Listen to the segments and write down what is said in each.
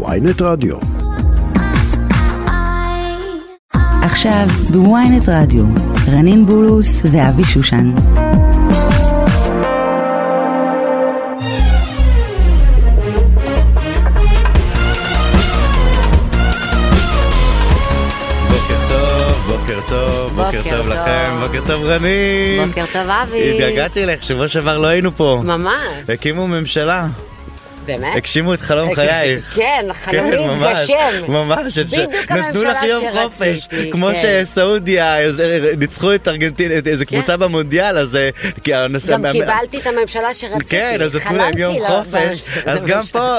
ויינט רדיו. עכשיו בוויינט רדיו, רנין בולוס ואבי שושן. בוקר טוב, בוקר טוב, בוקר בוקר טוב טוב. לכם, בוקר טוב רנין. בוקר טוב אבי. התגעגעתי לך, שבוע שעבר לא היינו פה. ממש, הקימו ממשלה, באמת? הגשימו את חלום חייך. כן, חלומי ממש, התגשם. ממש, בדיוק נתנו לך יום חופש, שרציתי, כמו כן. שסעודיה איזה- ניצחו את ארגנטינה, איזה כן. קבוצה במונדיאל, אז אה. גם קיבלתי את הממשלה שרציתי. כן, אז נתנו להם יום חלמתי חופש, אז גם פה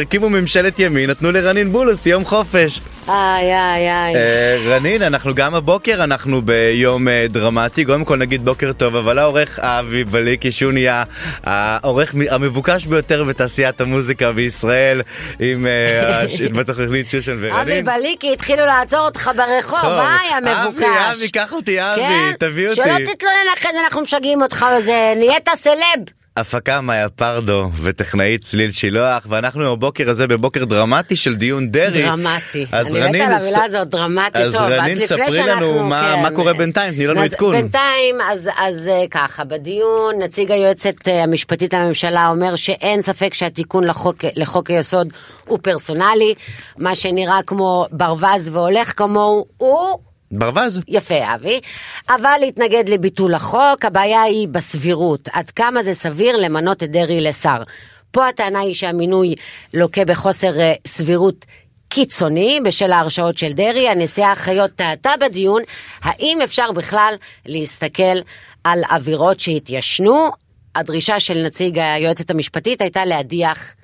הקימו ממשלת ימין, נתנו לרנין בולוס יום חופש. איי, איי, איי. אה, רנין, אנחנו גם הבוקר, אנחנו ביום אה, דרמטי, קודם כל נגיד בוקר טוב, אבל העורך אבי בליקי, שהוא נהיה העורך המבוקש ביותר בתעשיית המוזיקה בישראל, עם אה, בתוכנית שושן אבי ורנין. בליקי, התחילו לעצור אותך ברחוב, היי המבוקש. אבי, אבי, קח אותי, אבי, כן? תביא אותי. שלא תתלונן אחרי זה, אנחנו משגעים אותך וזה, נהיית סלב. הפקה מאיה פרדו וטכנאית צליל שילוח, ואנחנו הבוקר הזה בבוקר דרמטי של דיון דרעי. דרמטי. אז אני מתה רנין, על המילה הזאת, דרמטי. אז טוב, רנין, לפני ספרי לנו מה- כן. מה קורה בינתיים, תני לנו אז עדכון. בינתיים, אז, אז אה, ככה, בדיון נציג היועצת אה, המשפטית לממשלה אומר שאין ספק שהתיקון לחוק, לחוק היסוד הוא פרסונלי, מה שנראה כמו ברווז והולך כמוהו, הוא ברווז. יפה, אבי. אבל להתנגד לביטול החוק, הבעיה היא בסבירות. עד כמה זה סביר למנות את דרעי לשר. פה הטענה היא שהמינוי לוקה בחוסר אה, סבירות קיצוני בשל ההרשעות של דרעי. הנשיאה חיות טעתה בדיון, האם אפשר בכלל להסתכל על עבירות שהתיישנו? הדרישה של נציג היועצת המשפטית הייתה להדיח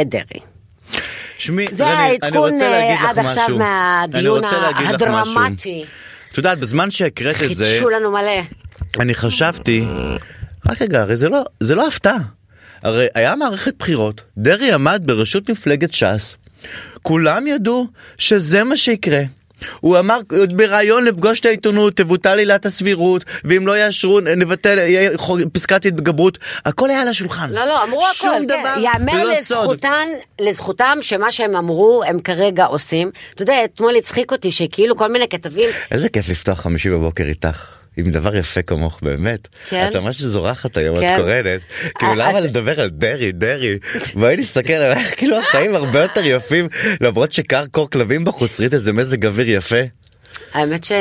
את דרעי. שמי, זה העדכון אה, עד עכשיו. מהדיון. הדרמטי. את יודעת, בזמן שהקראת את זה, חידשו לנו מלא. אני חשבתי, רק רגע, הרי זה לא, זה לא הפתעה. הרי היה מערכת בחירות, דרעי עמד בראשות מפלגת ש"ס, כולם ידעו שזה מה שיקרה. הוא אמר בריאיון לפגוש את העיתונות תבוטל עילת הסבירות ואם לא יאשרו נבטל פסקת התגברות הכל היה על השולחן. לא, לא, אמרו הכל, שום כן. דבר יאמר. לזכותן, לזכותם שמה שהם אמרו, הם כרגע עושים. אתה יודע, אתמול הצחיק אותי שכאילו כל מיני כתבים, איזה כיף לפתוח חמישי בבוקר איתך. עם דבר יפה כמוך באמת. כן. את ממש זורחת היום, כן. את קורנת. כאילו את- למה לדבר על דרעי, דרעי? בואי נסתכל עלייך, כאילו החיים הרבה יותר יפים, למרות שקר קור כלבים בחוץ, ראית איזה מזג אוויר יפה. האמת ש...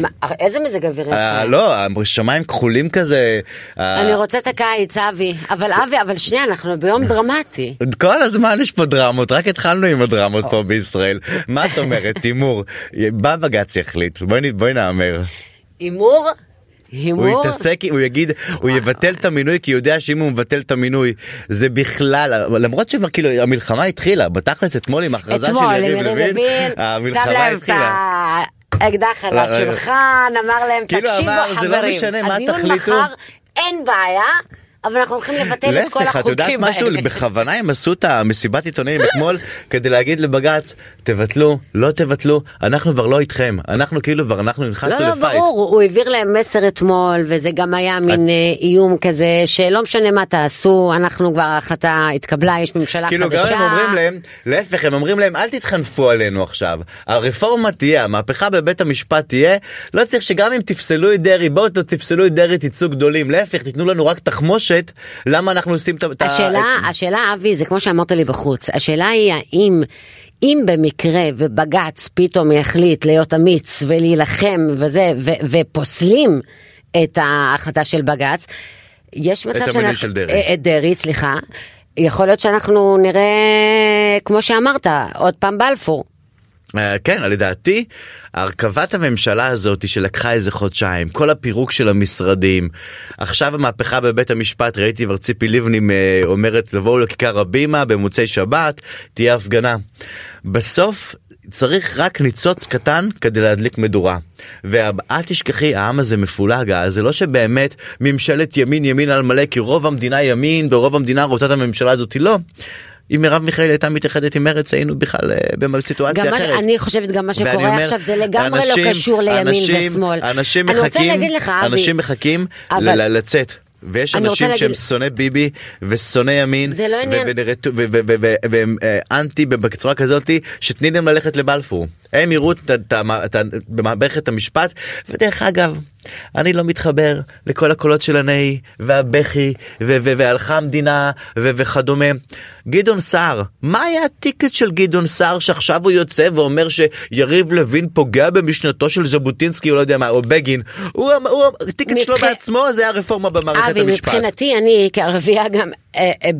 מה, איזה מזג אוויר אה, יפה. לא, השמיים כחולים כזה. אה, אני רוצה את הקיץ, אבי. אבל אבי, אבל שנייה, אנחנו ביום דרמטי. כל הזמן יש פה דרמות, רק התחלנו עם הדרמות פה בישראל. מה את אומרת, הימור? בא בג"ץ יחליט, בואי נ- נהמר. הימור? הוא הימור? יתעסק, הוא יגיד, הוא יבטל את המינוי כי הוא יודע שאם הוא מבטל את המינוי זה בכלל, למרות שכבר כאילו המלחמה התחילה, בתכלס אתמול עם הכרזה של יריב לוין, המלחמה התחילה. האקדח על לא, השולחן, אמר להם, כאילו תקשיבו חברים, הדיון תחליטו." מחר, אין בעיה, אבל אנחנו הולכים לבטל את כל להפך, את יודעת החוקים משהו, האלה. בכוונה הם עשו את המסיבת עיתונאים אתמול כדי להגיד לבג"ץ, תבטלו, לא תבטלו, אנחנו כבר לא איתכם, אנחנו כאילו כבר אנחנו לא, נכנסנו לא, לפייט. ברור, הוא העביר להם מסר אתמול, וזה גם היה מין אה, איום כזה, שלא משנה מה תעשו, אנחנו כבר, ההחלטה התקבלה, יש ממשלה כאילו גם חדשה. הם אומרים להם, להפך הם אומרים להם אל תתחנפו עלינו עכשיו, הרפורמה תהיה, המהפכה בבית המשפט תהיה, לא צריך שגם אם תפסלו את דרעי, בואו תפסלו את דרעי תצאו גדולים, להפך תיתנו לנו רק תחמושת, למה אנחנו עושים את ה... את השאלה, השאלה, אבי, זה כמו שאמרת לי בחוץ, השאלה היא האם, אם במקרה ובג"ץ פתאום יחליט להיות אמיץ ולהילחם וזה, ו, ופוסלים את ההחלטה של בג"ץ, יש מצב המינוי שאנחנו- של דרעי. אה, את דרעי, סליחה. יכול להיות שאנחנו נראה, כמו שאמרת, עוד פעם בלפור. אה, כן, לדעתי, הרכבת הממשלה הזאת שלקחה איזה חודשיים, כל הפירוק של המשרדים, עכשיו המהפכה בבית המשפט, ראיתי כבר ציפי לבני אה, אומרת תבואו לכיכר הבימה במוצאי שבת, תהיה הפגנה. בסוף צריך רק ניצוץ קטן כדי להדליק מדורה. ואל תשכחי, העם הזה מפולג, אה, זה לא שבאמת ממשלת ימין ימין על מלא, כי רוב המדינה ימין ורוב המדינה רוצה את הממשלה הזאת, לא. אם מרב מיכאלי הייתה מתאחדת עם מרצ היינו בכלל אה, בסיטואציה גם מה, אחרת. אני חושבת גם מה שקורה אומר, עכשיו זה לגמרי אנשים- לא קשור לימין אנשים- ושמאל. אנשים אני רוצה מחכים, להגיד לך, אבי, אנשים מחכים אבל- לצאת. ויש רוצה אנשים שהם שונאי ביבי ושונאי ימין לא. והם אנטי בצורה כזאתי שתני להם ללכת לבלפור הם יראו את במערכת המשפט ודרך אגב אני לא מתחבר לכל הקולות של הנהי והבכי והלכה המדינה וכדומה. גדעון סער מה היה הטיקט של גדעון סער שעכשיו הוא יוצא ואומר שיריב לוין פוגע במשנתו של ז'בוטינסקי או לא יודע מה או בגין הוא הוא הטיקט שלו בעצמו זה הרפורמה במערכת אבי, המשפט. מבחינתי, אני כערבייה גם,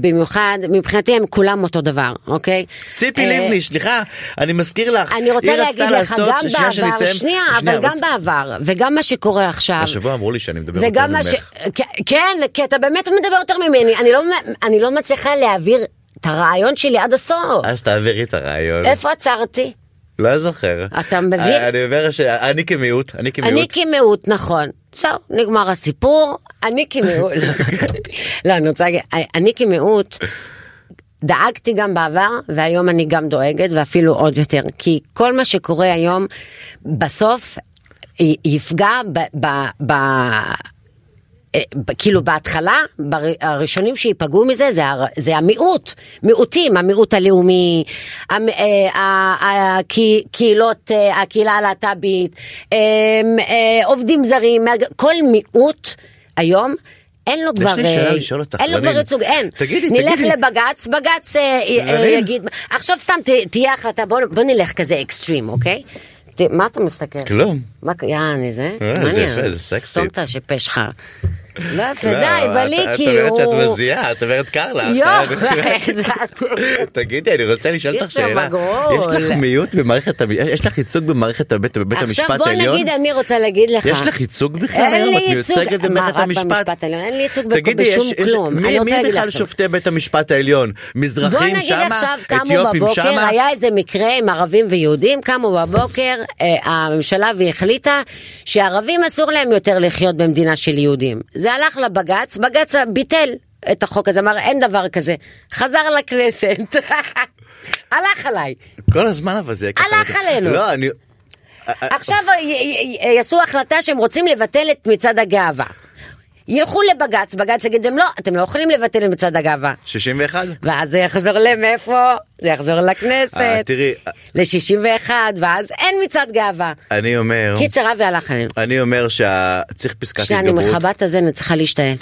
במיוחד, מבחינתי הם כולם אותו דבר, אוקיי? ציפי אה, לבני, סליחה, אני מזכיר לך, אני רוצה להגיד לך, גם בעבר. שנייה, אבל גם בעבר, וגם מה שקורה עכשיו, השבוע אמרו לי שאני מדבר יותר. ממך. כן, כן, כי אתה באמת מדבר יותר ממני, אני לא, אני לא מצליחה להעביר את הרעיון שלי עד הסוף. אז תעבירי את הרעיון. איפה עצרתי? לא זוכר. אתה מבין? אני אומר שאני כמיעוט, אני אני כמיעוט. כמיעוט, נכון. זהו, נגמר הסיפור, אני כמיעוט. לא, אני רוצה להגיד, אני כמיעוט, דאגתי גם בעבר, והיום אני גם דואגת, ואפילו עוד יותר. כי כל מה שקורה היום, בסוף, יפגע ב... ב, ב- כאילו בהתחלה, הראשונים שייפגעו מזה זה, זה המיעוט, מיעוטים, המיעוט הלאומי, המ- אה, ה- הקהי- קהילות, אה, הקהילה הלהט"בית, אה, אה, עובדים זרים, כל מיעוט היום. אין לו כבר, אה, אין לו כבר. ייצוג, אין. תגידי, נלך תגידי. לבג"ץ, בג"ץ אה, אה. יגיד, עכשיו סתם ת- תהיה החלטה, בוא בוא נלך כזה אקסטרים, אוקיי? מה אתה מסתכל? כלום. מה, יעני זה? אה, סקסי. סתום את הפה שלך. לא יפה, לא, די, בליקי, את אומרת הוא... שאת מזיעה, את אומרת קר לך. יואו, איזה... תגידי, אני רוצה לשאול אותך שאלה. יש לך מיעוט במערכת, יש לך ייצוג במערכת בית בית עכשיו המשפט בוא העליון? נגיד, אני רוצה להגיד לך. יש לך ייצוג בכלל היום? את מיוצגת במערכת המשפט? העליון, אין לי ייצוג בשום כלום. מי בכלל. שופטי בית המשפט העליון? מזרחים שמה? עכשיו אתיופים שמה? היה איזה מקרה עם ערבים ויהודים, קמו בבוקר אה, הממשלה והחליטה שערבים אסור להם יותר לחיות במדינה של יהודים. זה הלך לבג"ץ, בג"ץ ביטל את החוק הזה, אמר אין דבר כזה. חזר לכנסת. הלך עליי. כל הזמן אבל זה. הלך עלינו. לא, אני... עכשיו יעשו החלטה שהם רוצים לבטל את מצעד הגאווה. ילכו לבג"ץ, בג"ץ יגיד להם לא, אתם לא יכולים לבטל את מצעד הגאווה. 61? ואז זה יחזור למאיפה? זה יחזור אה, לכנסת. תראי, ל-61, ואז אין מצעד גאווה. אני אומר... קיצר, אבי הלך עלינו. אני אומר שצריך פסקת שנייה, אני התגברות. מכבה את הזה, אני צריכה להשתעל.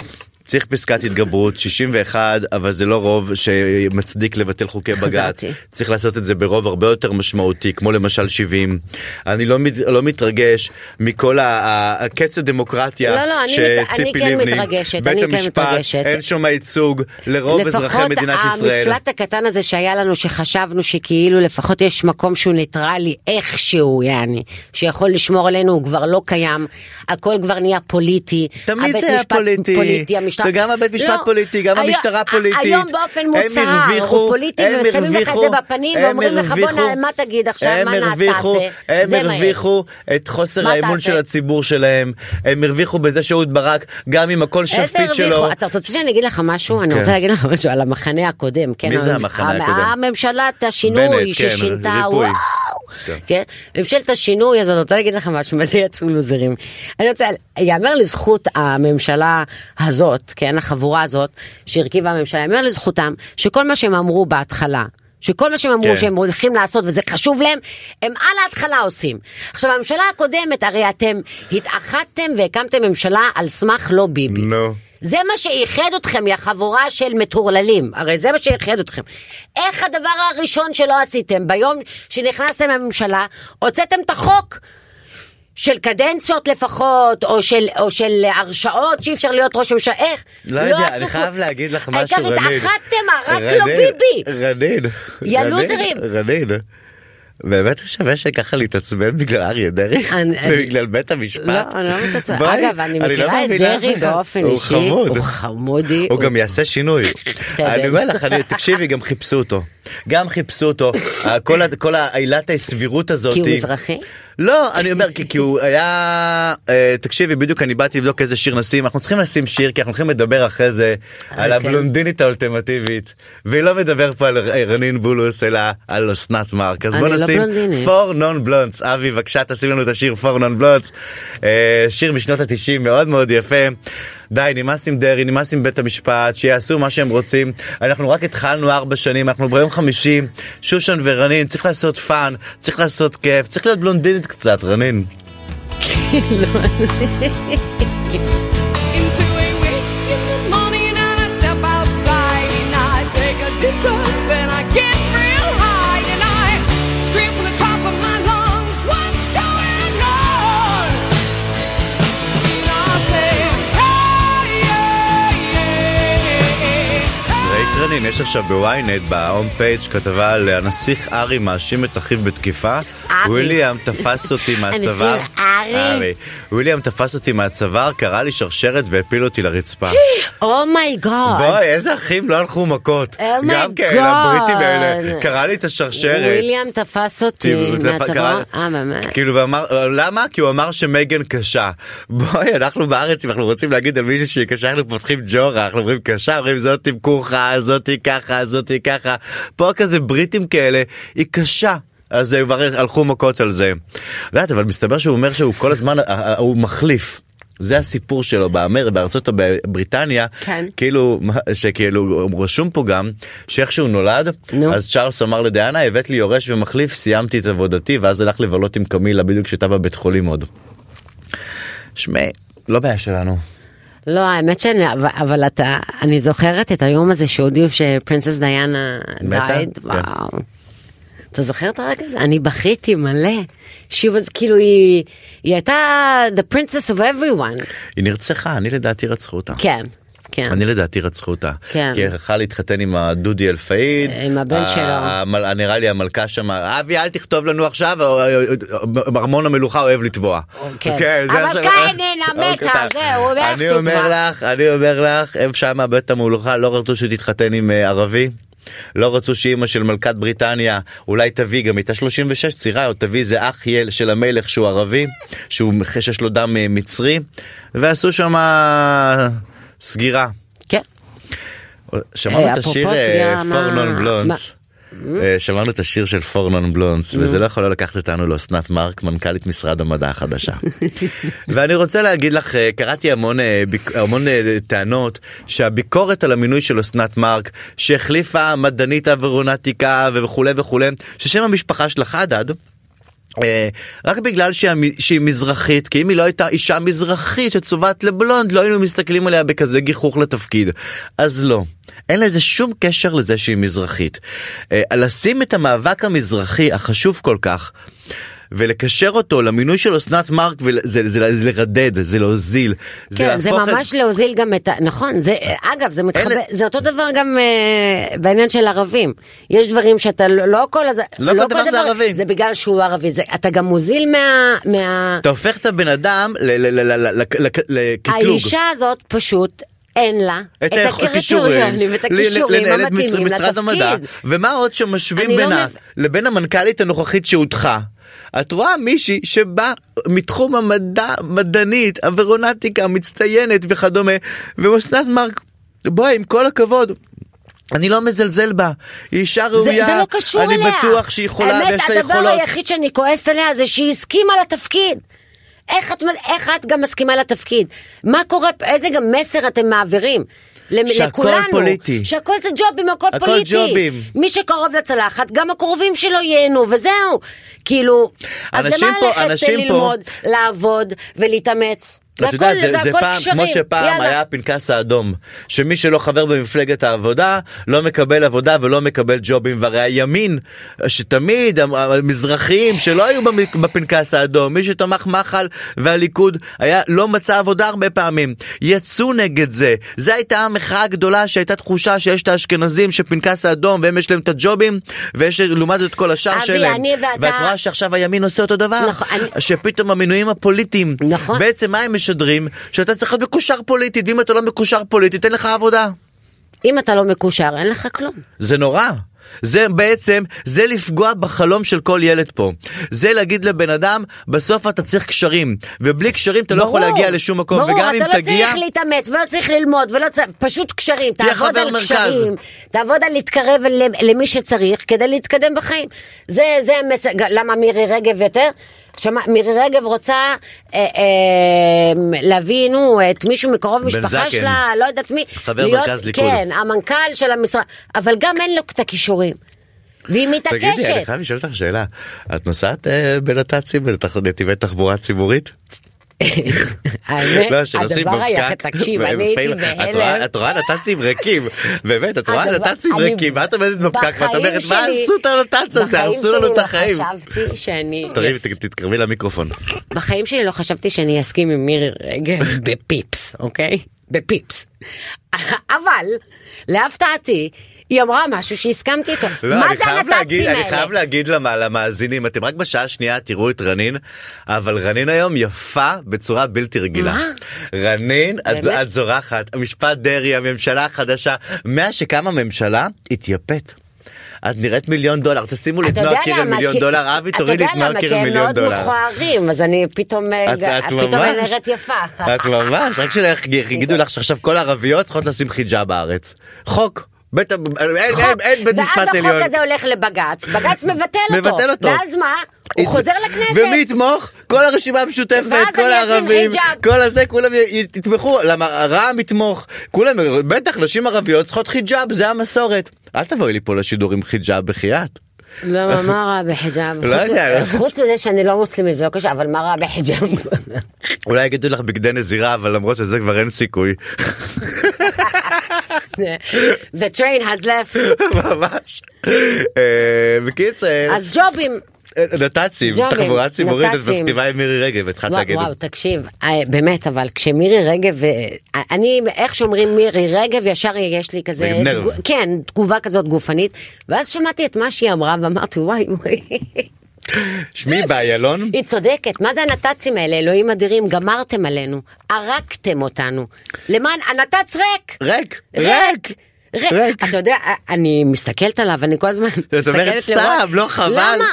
צריך פסקת התגברות 61 אבל זה לא רוב שמצדיק לבטל חוקי בג"ץ. צריך לעשות את זה ברוב הרבה יותר משמעותי כמו למשל 70 אני לא, מת- לא מתרגש מכל הקץ הדמוקרטיה לא, לא, אני מת- אני שציפי כן לבני מתרגשת, בית אני כן המשפט מתרגשת. אין שם ייצוג לרוב אזרחי מדינת ישראל. לפחות המפלט הקטן הזה שהיה לנו, שחשבנו שכאילו לפחות יש מקום שהוא ניטרלי איכשהו, יעני, שיכול לשמור עלינו, הוא כבר לא קיים, הכל כבר נהיה פוליטי. תמיד זה היה משפט פוליטי. המשטר... וגם הבית משפט לא, פוליטי, גם המשטרה פוליטית. היום באופן הם מוצהר, הוא פוליטי, הם ושמים לך את זה בפנים, הם ואומרים לך בוא הרוויחו- נ- מה תגיד עכשיו, מה זה, הם. הרוויחו את חוסר האמון תעשה? של הציבור שלהם, הם הרוויחו בזה שאהוד ברק, גם עם הכל שפיט שלו. אתה רוצה שאני אגיד לך משהו? אני כן. רוצה להגיד לך משהו על המחנה הקודם. כן, מי זה המ- המחנה המ- הקודם? הממשלת השינוי כן, ששינתה. וואו. כן. כן, ממשלת השינוי הזאת, אני רוצה להגיד לך משהו, מה זה יצאו לוזרים. אני רוצה, יאמר לזכות הממשלה הזאת, כן, החבורה הזאת, שהרכיבה הממשלה, יאמר לזכותם, שכל מה שהם אמרו בהתחלה, שכל מה שהם אמרו כן. שהם הולכים לעשות וזה חשוב להם, הם על ההתחלה עושים. עכשיו הממשלה הקודמת, הרי אתם התאחדתם והקמתם ממשלה על סמך לא ביבי. נו. זה מה שאיחד אתכם, יא חבורה של מטורללים. הרי זה מה שאיחד אתכם. איך הדבר הראשון שלא עשיתם, ביום שנכנסתם לממשלה, הוצאתם את החוק של קדנציות לפחות, או של, או של הרשעות שאי אפשר להיות ראש ממשלה, איך? לא יודע, עשו אני. חייב להגיד לך משהו, העיקר רנין. התאחדתם, רק לא רנין, ביבי. רנין. יא לוזרים. רנין. באמת שווה שככה להתעצבן בגלל אריה דרעי? ובגלל בית המשפט? לא, אני לא מתעצבן. אגב, אני לא מכירה את דרעי. באופן הוא אישי. חמוד. הוא חמודי. הוא גם יעשה שינוי. בסדר. אני אומר לך, תקשיבי, גם חיפשו אותו. גם חיפשו אותו. כל העילת הסבירות הזאת. כי הוא מזרחי? לא, אני אומר, כי, הוא היה... אה, תקשיבי, בדיוק אני באתי לבדוק איזה שיר נשים. אנחנו צריכים לשים שיר, כי אנחנו הולכים לדבר אחרי זה על אוקיי. הבלונדינית האולטימטיבית. והיא לא מדבר פה על רנין בולוס, אלא על אסנת מארק. אז בוא לא נשים. For Non Blondes. אבי, בבקשה תשים לנו את השיר For Non Blondes. אה, שיר משנות התשעים מאוד מאוד יפה. די, נמאס עם דרעי, נמאס עם בית המשפט, שיעשו מה שהם רוצים. אנחנו רק התחלנו ארבע שנים, אנחנו ביום חמישי, שושן ורנין, צריך לעשות fun, צריך לעשות כיף, צריך להיות בלונדינית קצת, רנין. into רנין, יש עכשיו בוויינט בהום פייג' כתבה על הנסיך ארי מאשים את אחיו בתקיפה. וויליאם תפס אותי מהצוואר. הארי? וויליאם תפס אותי מהצוואר, קרע לי שרשרת והפיל אותי לרצפה. Oh my God. בואי, איזה אחים לא הלכו מכות. Oh my גם כן, God. הבריטים האלה. קרע לי את השרשרת. וויליאם תפס אותי מהצוואר. קרה- אה, באמת? כאילו, ואמר, למה? כי הוא אמר שמייגן קשה. בואי, אנחנו בארץ, אם אנחנו רוצים להגיד על מישהו שהיא קשה, אנחנו פותחים ג'ורה, אנחנו אומרים קשה, אומרים זאתי ככה, זאתי ככה, זאתי ככה. פה כזה בריטים כאלה, היא קשה. אז הם כבר הלכו מכות על זה. את יודעת, אבל מסתבר שהוא אומר שהוא כל הזמן, אה, אה, הוא מחליף. זה הסיפור שלו באמר, בארצות בבריטניה, כן. כאילו, שכאילו, רשום פה גם, שאיך שהוא נולד, נו. אז צ'ארלס אמר לדיאנה, הבאת לי יורש ומחליף, סיימתי את עבודתי, ואז הלך לבלות עם קמילה בדיוק כשהייתה בבית חולים עוד. שמעי, לא בעיה שלנו. לא, האמת שאני, אבל, אבל אתה, אני זוכרת את היום הזה שהודיעו שפרינסס דיאנה? דייד, כן. אתה זוכר את הרגע הזה? אני בכיתי מלא. שוב, אז כאילו היא, היא הייתה the princess of everyone. היא נרצחה, אני לדעתי רצחו אותה. כן, כן. אני לדעתי רצחו אותה. כן. כי היא הלכה להתחתן עם הדודי אלפאיד. עם הבן שלו. המל- נראה לי המלכה שם, אבי אל תכתוב לנו עכשיו, ארמון המלוכה אוהב לתבוע. כן. זה אבל עכשיו- קיינן המתה, אוקיי, זהו, הוא הולך אני אומר. לך, אני אומר לך, הם שם בית המלוכה לא רצו שתתחתן עם אה, ערבי. לא רצו שאימא של מלכת בריטניה אולי תביא גם הייתה 36 צעירה או תביא זה אח יל של המלך שהוא ערבי שהוא שיש לו דם אה, מצרי ועשו שם סגירה. כן. שמענו אה, את אפרופו השיר סגירה, פור מה- נון בלונדס. אה, שמענו את השיר של פור נון בלונדס וזה לא יכול לא לקחת אותנו לאסנת מארק מנכ"לית משרד המדע החדשה. ואני רוצה להגיד לך אה, קראתי המון אה, המון טענות שהביקורת על המינוי של אסנת מארק שהחליפה מדענית אווירונטיקה וכולי וכולי ששם המשפחה שלה חדד. אה, רק בגלל שהיא, שהיא מזרחית כי אם היא לא הייתה אישה מזרחית שצובעת לבלונד לא היינו מסתכלים עליה בכזה גיחוך לתפקיד אז לא אין לזה שום קשר לזה שהיא מזרחית. אה, לשים את המאבק המזרחי החשוב כל כך ולקשר אותו למינוי של אסנת מארק וזה זה, זה לרדד זה להוזיל. כן, זה את- ממש להוזיל גם את ה... נכון, זה, אגב, זה מתחבר, אלה- זה אותו דבר גם אה, בעניין של ערבים. יש דברים שאתה לא לא כל הזה... לא כל דבר זה ערבי. זה בגלל שהוא ערבי, זה, אתה גם מוזיל מה... מה... אתה הופך את הבן אדם לקטלוג. האישה הזאת פשוט אין לה את, את הקריטריונים, את ל- הכישורים את המתאימים משרד המדע לתפקיד. ומה עוד שמשווים לא בינה מב- לבין המנכ"לית הנוכחית שהודחה. את רואה מישהי שבאה מתחום המדע מדענית אווירונטיקה מצטיינת וכדומה ואסנת מארק בואי עם כל הכבוד. אני לא מזלזל בה, היא אישה זה, ראויה, זה לא קשור אני אליה. בטוח שהיא יכולה האמת, ויש לה הדבר יכולות. היחיד שאני כועסת עליה זה שהיא הסכימה לתפקיד. איך את, איך את גם מסכימה לתפקיד? מה קורה? איזה גם מסר אתם מעבירים? למ- שהכל לכולנו, פוליטי. שהכל זה ג'ובים, הכל, הכל פוליטי. ג'ובים. מי שקרוב לצלחת, גם הקרובים שלו ייהנו, וזהו. כאילו, אז למה פה- ללכת אנשים פה- ללמוד, לעבוד ולהתאמץ? זה את יודעת, הכל, זה, זה זה הכל פעם, קשרים. כמו שפעם יאללה. היה הפנקס האדום, שמי שלא חבר במפלגת העבודה לא מקבל עבודה ולא מקבל ג'ובים, והרי הימין, שתמיד המ- המזרחיים שלא היו בפנקס האדום, מי שתמך מחל והליכוד היה לא מצא עבודה הרבה פעמים, יצאו נגד זה, זה הייתה המחאה הגדולה שהייתה תחושה שיש את האשכנזים שפנקס האדום והם יש להם את הג'ובים, ויש לעומת זאת כל השאר אבי, שלהם, אני ואתה- ואת רואה שעכשיו הימין עושה אותו דבר, נכון, אני- שפתאום המינויים הפוליטיים, נכון. בעצם מה הם משדרים? שאתה צריך להיות מקושר פוליטית, ואם אתה לא מקושר פוליטית אין לך עבודה. אם אתה לא מקושר, אין לך כלום. זה נורא. זה בעצם, זה לפגוע בחלום של כל ילד פה. זה להגיד לבן אדם, בסוף אתה צריך קשרים, ובלי קשרים אתה לא יכול ברור, להגיע לשום מקום, ברור, וגם אם אתה לא תגיע... צריך להתאמץ ולא צריך ללמוד ולא צריך, פשוט קשרים, תהיה תעבוד על מרכז. קשרים, תעבוד על להתקרב למי שצריך כדי להתקדם בחיים. זה, זה המסר, למה מירי רגב יותר? שמע, מירי רגב רוצה אה, אה, להביא, נו, את מישהו מקרוב משפחה. שלה, לא יודעת מי. חבר להיות- מרכז ליכוד. כן, המנכ"ל של המשרד, אבל גם אין לו את הכישורים. והיא תגידי, אני מתעקשת. חייב לשאול אותך שאלה. את נוסעת אה, בנת"צים בנתיבי תחבורה ציבורית? האמת, לא, הדבר היה, תקשיב, אני הייתי בהלם. את רואה נת"צים ריקים, באמת, את רואה נת"צים ריקים, ואת עומדת בפקק ואת אומרת, מה עשו את הנת"צ הזה, הרסו לנו את החיים. בחיים שלי לא חשבתי שאני... תתקרבי למיקרופון. בחיים שלי לא חשבתי שאני אסכים עם מירי רגב בפיפס, אוקיי? בפיפס. אבל, להפתעתי, היא אמרה משהו שהסכמתי איתו. לא, מה זה הנת"צים אני חייב האלה? להגיד למ- למאזינים, אתם רק בשעה השנייה תראו את רנין, אבל רנין היום יפה בצורה בלתי רגילה. מה? רנין, את? את זורחת, המשפט דרעי, הממשלה החדשה, מאז שקמה ממשלה, התייפת. את נראית מיליון דולר, תשימו לי את נועה קירל למה? מיליון כי- דולר, אבי תוריד לי את נועה קירל מיליון אתה יודע למה? כי דולר. הם מאוד מכוערים, אז אני פתאום אה, את, את פתאום אני נראית יפה. את ממש, רק שיגידו לך שעכשיו כל הערביות צריכות לשים חיג'אב בארץ. חוק. בית, אין, אין, אין בית משפט ואז עליון. החוק הזה הולך לבגץ, בגץ מבטל אותו. מבטל אותו. ואז מה? הוא חוזר לכנסת. ומי יתמוך? כל הרשימה המשותפת, ואז כל הערבים. כל הזה, כולם יתמכו, למה רע"מ יתמוך, כולם, בטח נשים ערביות צריכות חיג'אב, זה המסורת. אל תבואי לי פה לשידור עם חיג'אב בחייאת. למה, מה רע בחיג'אב? לא יודע. חוץ מזה שאני לא מוסלמית זה לא קשה, אבל מה רע בחיג'אב? אולי יגידו לך בגדי נזירה, אבל למרות שזה כבר אין סיכוי. The train has left. ממש. אה, בקיצור, אז ג'ובים. נת"צים, ג'ובים, תחבורה ציבורית, את נת"צים. מסכימה עם מירי רגב, התחלת להגיד. וואו, תקשיב, אה, באמת, אבל כשמירי רגב, אה, אני, איך שאומרים מירי רגב, ישר יש לי כזה, כן, תגובה כזאת גופנית, ואז שמעתי את מה שהיא אמרה ואמרתי, וואי, וואי, שמי באיילון, היא צודקת, מה זה הנת"צים האלה, אלוהים אדירים, גמרתם עלינו, הרגתם אותנו, למען, הנת"צ ריק, ריק, ריק. ריק. אתה יודע, אני מסתכלת עליו, אני כל הזמן זאת אומרת מסתכלת סתם, לראות- לא חבל. למה?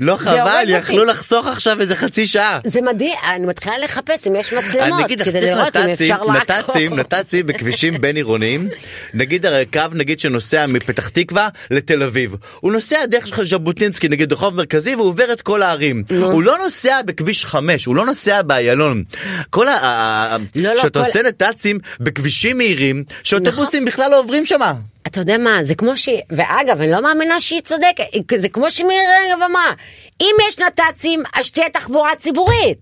לא חבל. יכלו לחסוך עכשיו איזה חצי שעה. זה מדהים, אני מתחילה לחפש אם יש מצלמות, כדי לראות אם נת"צים, אפשר לעקוב. נת"צים, נת"צים בכבישים בין עירוניים, נגיד הרי קו נגיד שנוסע מפתח תקווה לתל אביב, הוא נוסע דרך ז'בוטינסקי נגיד רחוב מרכזי והוא עובר את כל הערים, הוא לא נוסע בכביש 5, הוא לא נוסע באיילון, כל ה... לא, לא, שאתה כל- עושה נת"צים בכבישים מהירים, שאוטובוסים בכלל לא עוברים שמה. אתה יודע מה, זה כמו שהיא, ואגב, אני לא מאמינה שהיא צודקת, זה כמו שמירי רגב אמרה, אם יש נת"צים, אז שתהיה תחבורה ציבורית.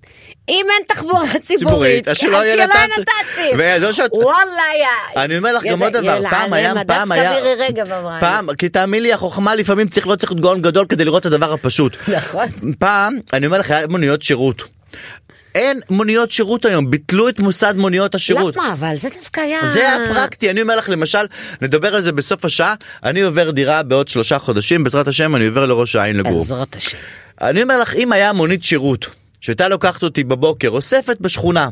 אם אין תחבורה ציבורית, אז שלא יהיה נת"צים. נת"צים. ולא שאת- וואלה, יא. אני אומר לך גם עוד דבר, פעם היה, פעם דווקא היה, מירי רגב אמרה. פעם, כי תאמין לי החוכמה לפעמים צריך לא צריך להיות גאון גדול כדי לראות את הדבר הפשוט. נכון. פעם, אני אומר לך, היה מוניות שירות. אין מוניות שירות היום, ביטלו את מוסד מוניות השירות. למה? אבל זה דווקא היה... זה היה פרקטי, אני אומר לך למשל, נדבר על זה בסוף השעה, אני עובר דירה בעוד שלושה חודשים, בעזרת השם אני עובר לראש העין לגור. בעזרת השם. אני אומר לך, אם היה מונית שירות, שהייתה לוקחת אותי בבוקר, אוספת בשכונה,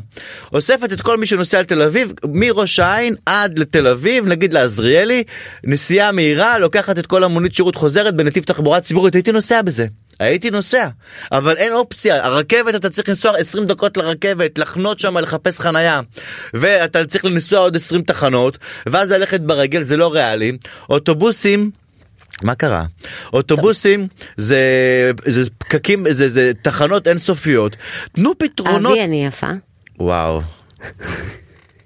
אוספת את כל מי שנוסע לתל אביב, מראש העין עד לתל אביב, נגיד לעזריאלי, נסיעה מהירה, לוקחת את כל המונית שירות, חוזרת בנתיב תחבורה ציבורית, הייתי נוסע בזה. הייתי נוסע, אבל אין אופציה, הרכבת אתה צריך לנסוע 20 דקות לרכבת, לחנות שם, לחפש חנייה, ואתה צריך לנסוע עוד 20 תחנות, ואז ללכת ברגל, זה לא ריאלי, אוטובוסים, מה קרה? אוטובוסים זה, זה פקקים, זה, זה תחנות אינסופיות. תנו פתרונות. אבי, אני יפה. וואו.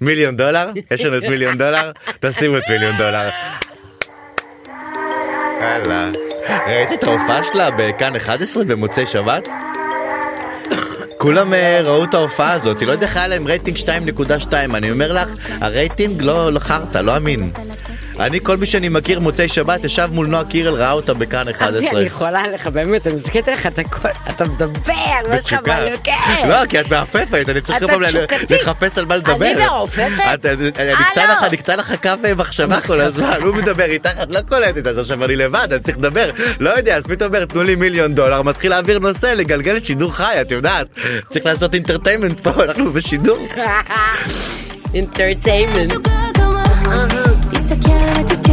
מיליון דולר? יש לנו את מיליון דולר? תשימו את מיליון דולר. יאללה. ראית את ההופעה שלה בכאן 11 במוצאי שבת? כולם אה, ראו את ההופעה הזאת, היא לא יודע איך היה להם רייטינג 2.2, אני אומר לך, הרייטינג לא לא חרטא, לא אמין. אני, כל מי שאני מכיר מוצאי שבת, ישב מול נועה קירל, ראה אותה בכאן אבי, 11. אני יכולה עליך, באמת, אני מסתכלת עליך, אתה כל- אתה מדבר, מה שלך בתשוקה. מלוקה. לא, כי את מעפפת, אני צריך פעם. לחפש על מה לדבר. אני מעופפת? את- אה, נקטע לא. לך- נקטע לך קו אה, מחשבה כל. הזמן, הוא מדבר איתך, את לא קולטת, אז עכשיו אני לבד, אני צריך לדבר. לא יודע, אז פתאום אומר, תנו לי מיליון דולר, מתחיל להעביר נושא, לגלגל שידור חי, את יודעת. צריך לעשות entertainment פה, אנחנו בשידור. entertainment. kilometre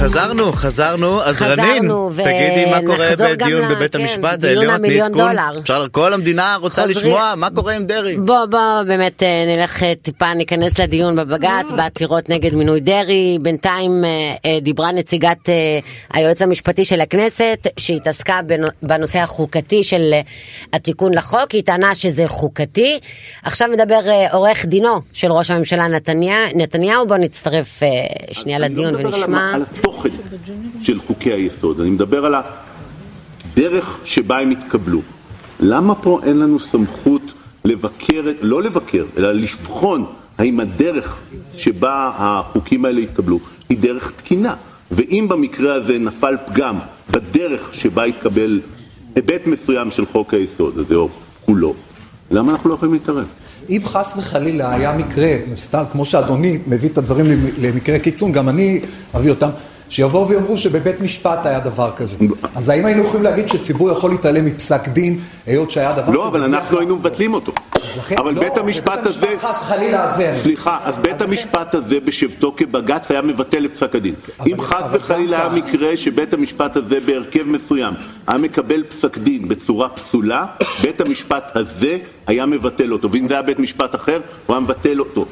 חזרנו, חזרנו, אז רנין, ו- תגידי מה קורה בדיון בבית כן, המשפט העליון, תני המיליון עדכון. דולר. אפשר, כל המדינה רוצה. לשמוע מה קורה עם דרעי. בוא בוא באמת אה, נלך אה, טיפה ניכנס לדיון בבג"ץ בעתירות נגד מינוי דרעי בינתיים אה, דיברה נציגת היועץ המשפטי של הכנסת שהתעסקה בנו- בנושא החוקתי של התיקון לחוק היא טענה שזה חוקתי עכשיו מדבר עורך דינו של ראש הממשלה נתניה, נתניהו בוא נצטרף שנייה לדיון לא על ונשמע התוכן של חוקי היסוד, אני מדבר על הדרך שבה הם התקבלו. למה פה אין לנו סמכות לבקר, לא לבקר, אלא לבחון האם הדרך שבה החוקים האלה התקבלו היא דרך תקינה? ואם במקרה הזה נפל פגם בדרך שבה התקבל היבט מסוים של חוק היסוד הזה, או כולו, למה אנחנו לא יכולים להתערב? אם חס וחלילה היה מקרה, סתם כמו שאדוני מביא את הדברים למקרה קיצון, גם אני אביא אותם, שיבואו ויאמרו שבבית משפט היה דבר כזה. אז האם היינו יכולים להגיד שציבור יכול להתעלם מפסק דין, היות שהיה דבר כזה? לא, אבל אנחנו היינו? מבטלים אותו. אבל לא, בית המשפט הזה... סליחה, אז בית המשפט הזה בשבתו כבג"ץ היה מבטל את פסק הדין. אם חס וחלילה היה מקרה שבית המשפט הזה בהרכב מסוים היה מקבל פסק דין בצורה פסולה, בית המשפט הזה היה מבטל אותו. ואם זה היה בית משפט אחר, הוא היה מבטל אותו.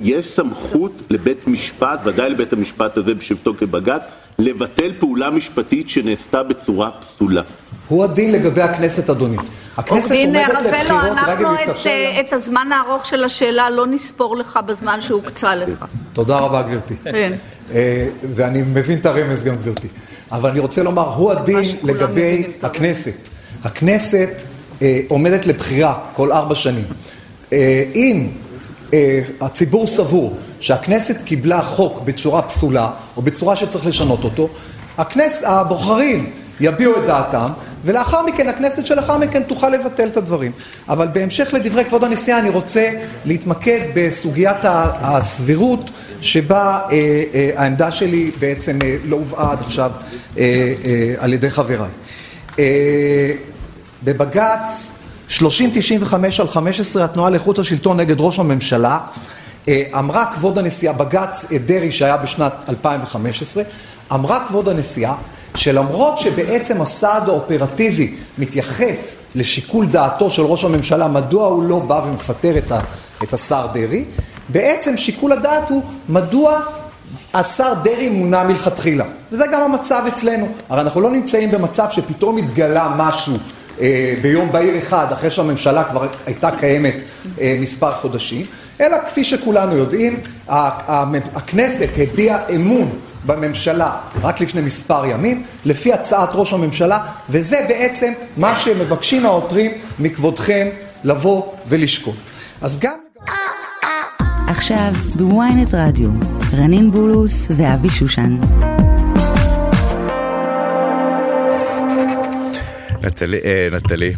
יש סמכות לבית משפט, ודאי לבית המשפט הזה בשבתו כבג"ץ, לבטל פעולה משפטית שנעשתה בצורה פסולה. הוא הדין לגבי הכנסת, אדוני. הכנסת עומדת לבחירות, אנחנו אם את, תרשה לי. אה, את הזמן הארוך של השאלה לא נספור לך בזמן שהוקצה לך. תודה רבה, גברתי. כן. אה, ואני מבין את הרמז גם, גברתי. אבל אני רוצה לומר, הוא הדין לגבי את. הכנסת. הכנסת אה, עומדת לבחירה כל ארבע שנים. אה, אם אה, הציבור סבור שהכנסת קיבלה חוק בצורה פסולה, או בצורה שצריך לשנות אותו, הכנסת, הבוחרים יביעו את דעתם, ולאחר מכן הכנסת שלאחר מכן תוכל לבטל את הדברים. אבל בהמשך לדברי כבוד הנשיאה אני רוצה להתמקד בסוגיית הסבירות שבה אה, אה, העמדה שלי בעצם אה, לא הובאה עד עכשיו אה, אה, על ידי חבריי. אה, בבג"ץ 3095 על 15 התנועה לאיכות השלטון נגד ראש הממשלה אה, אמרה כבוד הנשיאה, בג"ץ דרעי שהיה בשנת 2015, אמרה כבוד הנשיאה שלמרות שבעצם הסעד האופרטיבי מתייחס לשיקול דעתו של ראש הממשלה, מדוע הוא לא בא ומפטר את, ה, את השר דרעי, בעצם שיקול הדעת הוא מדוע השר דרעי מונה מלכתחילה. וזה גם המצב אצלנו. הרי אנחנו לא נמצאים במצב שפתאום התגלה משהו אה, ביום בהיר אחד, אחרי שהממשלה כבר הייתה קיימת אה, מספר חודשים, אלא כפי שכולנו יודעים, הכנסת הביעה אמון בממשלה רק לפני מספר ימים, לפי הצעת ראש הממשלה, וזה בעצם מה שמבקשים העותרים מכבודכם לבוא ולשקול. אז גם... עכשיו בוויינט רדיו, רנין בולוס ואבי שושן. נטלי, אה, נטלי.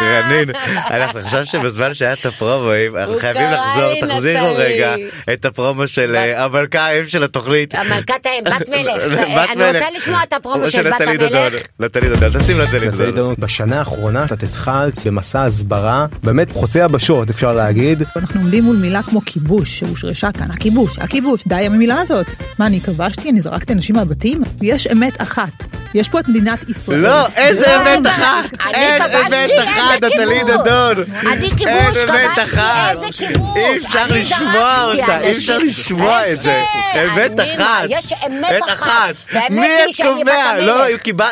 רנין, אנחנו חושב שבזמן שהיה את הפרומואים, אנחנו חייבים לחזור, תחזירו. רגע את הפרומו של אה, המלכה האם של התוכנית. המלכת האם, בת מלך. בת אני. רוצה לשמוע את הפרומו של בת נטלי המלך. נטלי דדון, תשים נטלי נטלי דדון. דדון, בשנה האחרונה את התחלת במסע הסברה באמת חוצה יבשות אפשר להגיד. אנחנו עומדים מול מילה כמו כיבוש שהושרשה כאן, הכיבוש, הכיבוש, די עם המילה הזאת. מה, אני כבשתי? אני זרקתי אנשים מהבתים? יש אמת אחת. יש פה את מדינת ישראל. לא, איזה לא, אמת אחת! אני כבשתי, אמת אחת, נטלי? דדון! אני כיבוש, כבשתי! איזה כיבוש? אי אפשר לשמוע אותה, אי. אפשר לשמוע את זה! אמת אחת! יש אמת אחת. מי את קובע? לא,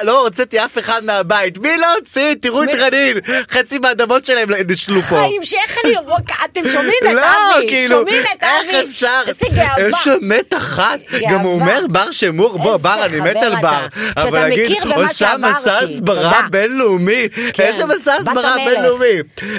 לא הוצאתי אף אחד מהבית, מי לא הוציא? תראו את רנין, חצי מהאדמות שלהם נשלו פה. שאיך אני... אתם שומעים את לא, אבי? כאילו, את אבי? איך אפשר? איזה גאווה. יש אמת אחת. גם הוא אומר בר שמור, בוא, בר, אני מת על בר. שאתה אבל להגיד, מכיר במה עושה מסע. הסברה. בינלאומי. איזה מסע בת הסברה. בינלאומי?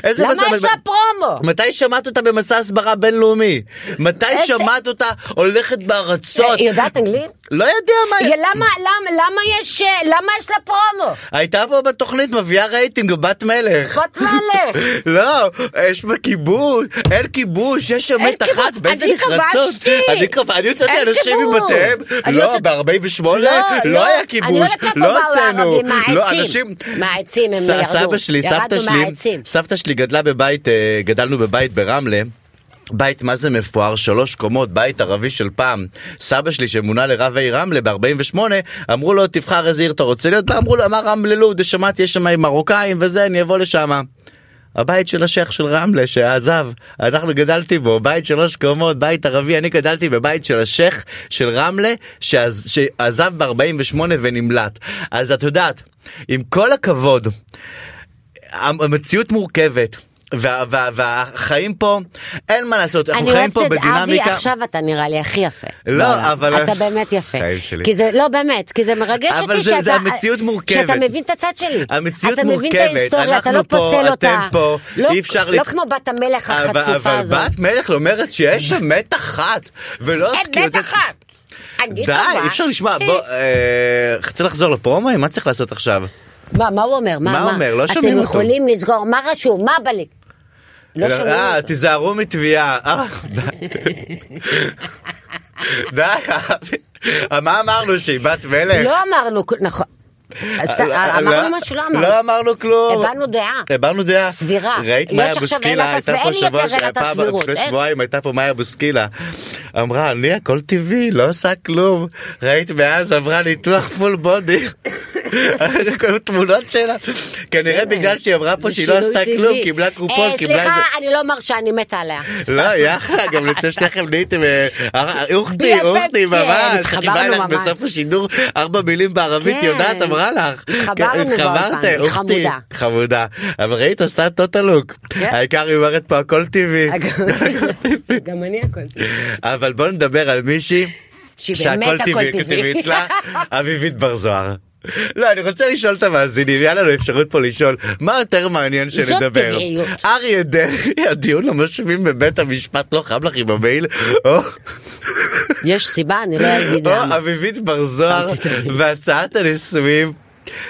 איזה למה מסע- יש לה פרומו? מתי שמעת אותה במסע הסברה בינלאומי? מתי שמעת אותה הולכת בארצות? היא יודעת אנגלית? לא יודע מה... למה, למה, למה יש, אה, למה יש לה פרומו? הייתה פה בתוכנית מביאה רייטינג בת מלך. בת מלך. לא, יש בה כיבוש, אין כיבוש, יש אמת כיבוש. אחת, באיזה אני נחרצות. אני כבשתי, אני הוצאתי אנשים. מבתיהם. לא, הוצאת- ב-48 לא, לא לא. היה אני כיבוש, לא לא הוצאנו. לא. אנשים... מהעצים הם ירדו. סבתא שלי. סבתא שלי גדלה בבית, אה, גדלנו בבית ברמלה. בית מה זה מפואר, שלוש קומות, בית ערבי של פעם. סבא שלי שמונה לרב העיר רמלה ב-48, אמרו לו תבחר איזה עיר אתה רוצה להיות אמרו לו אמר רמלה לוד, שמעתי יש שם מרוקאים וזה, אני אבוא לשם. הבית של השייח של רמלה שעזב, אנחנו גדלתי בו, בית שלוש קומות, בית ערבי, אני גדלתי בבית של השייח של רמלה שעז, שעזב ב-48 ונמלט. אז את יודעת, עם כל הכבוד, המציאות מורכבת. וה, וה, והחיים פה אין מה לעשות אנחנו אני חיים אוהבת פה את אבי, בדינמיקה עכשיו אתה נראה לי הכי יפה. לא, בעולם. אבל- אתה באמת יפה. כי זה, לא באמת, כי זה מרגש אבל אותי זה- שאתה... זה המציאות מורכבת. שאתה מבין את הצד שלי. המציאות אתה מבין את מורכבת. ההיסטוריה, אתה לא פה, פוסל אותה. פה, לא, אי אפשר לא לת- כמו בת המלך אבל, החצופה אבל הזאת. בת מלך אומרת שיש אמת אחת ולא אין כאילו, מת אחת. אני די. אי אפשר לשמוע בוא אה, צריך לחזור לפרומואים מה צריך לעשות עכשיו מה, מה הוא אומר? מה הוא אומר? לא שומעים אתם אותו. יכולים לסגור, מה רשום? מה בלי? לא שומעים אה אותו. תיזהרו מתביעה אה, די. אה, מה אמרנו שהיא בת מלך לא אמרנו, נכון. אה, אה, אמרנו לא- משהו, לא אמרנו. לא אמרנו כלום. הבענו דעה. הבענו דעה. סבירה. ראית מאיה בוסקילה, הייתה פה שבוע, פעם- לפני. שבועיים הייתה פה מאיה בוסקילה. אמרה, אני הכל טבעי, לא עושה כלום. ראית מאז עברה ניתוח פול בודי. כל תמונות שלה. כנראה בגלל שהיא אמרה פה שהיא לא עשתה. כלום, קיבלה קופון, אה, קיבלה איזה... סליחה, אני לא מרשה, אני מתה עליה. לא, יחד, גם לפני שניכם נהייתם, אה, אה, אוכתי, אוכתי, כן, ממש, חיבה לך ממש. בסוף השידור ארבע מילים בערבית, כן. יודעת, אמרה לך. כן, התחברת, באולפן, היא אוכתי. חמודה. אבל ראית, עשתה טוטה לוק. כן. העיקר היא אומרת פה הכל טבעי. גם אני הכל טבעי. אבל בוא נדבר על מישהי שהכל. טבעי אצלה, אביבית בר זוהר. לא, אני רוצה לשאול את המאזינים, היה לנו אפשרות פה לשאול, מה יותר מעניין זאת שנדבר? טבעיות. אריה דרעי, הדיון המשווים בבית המשפט, לא חם לך עם המייל? או יש סיבה, אני לא אגיד או למה. אביבית בר זוהר. והצעת הנישואים.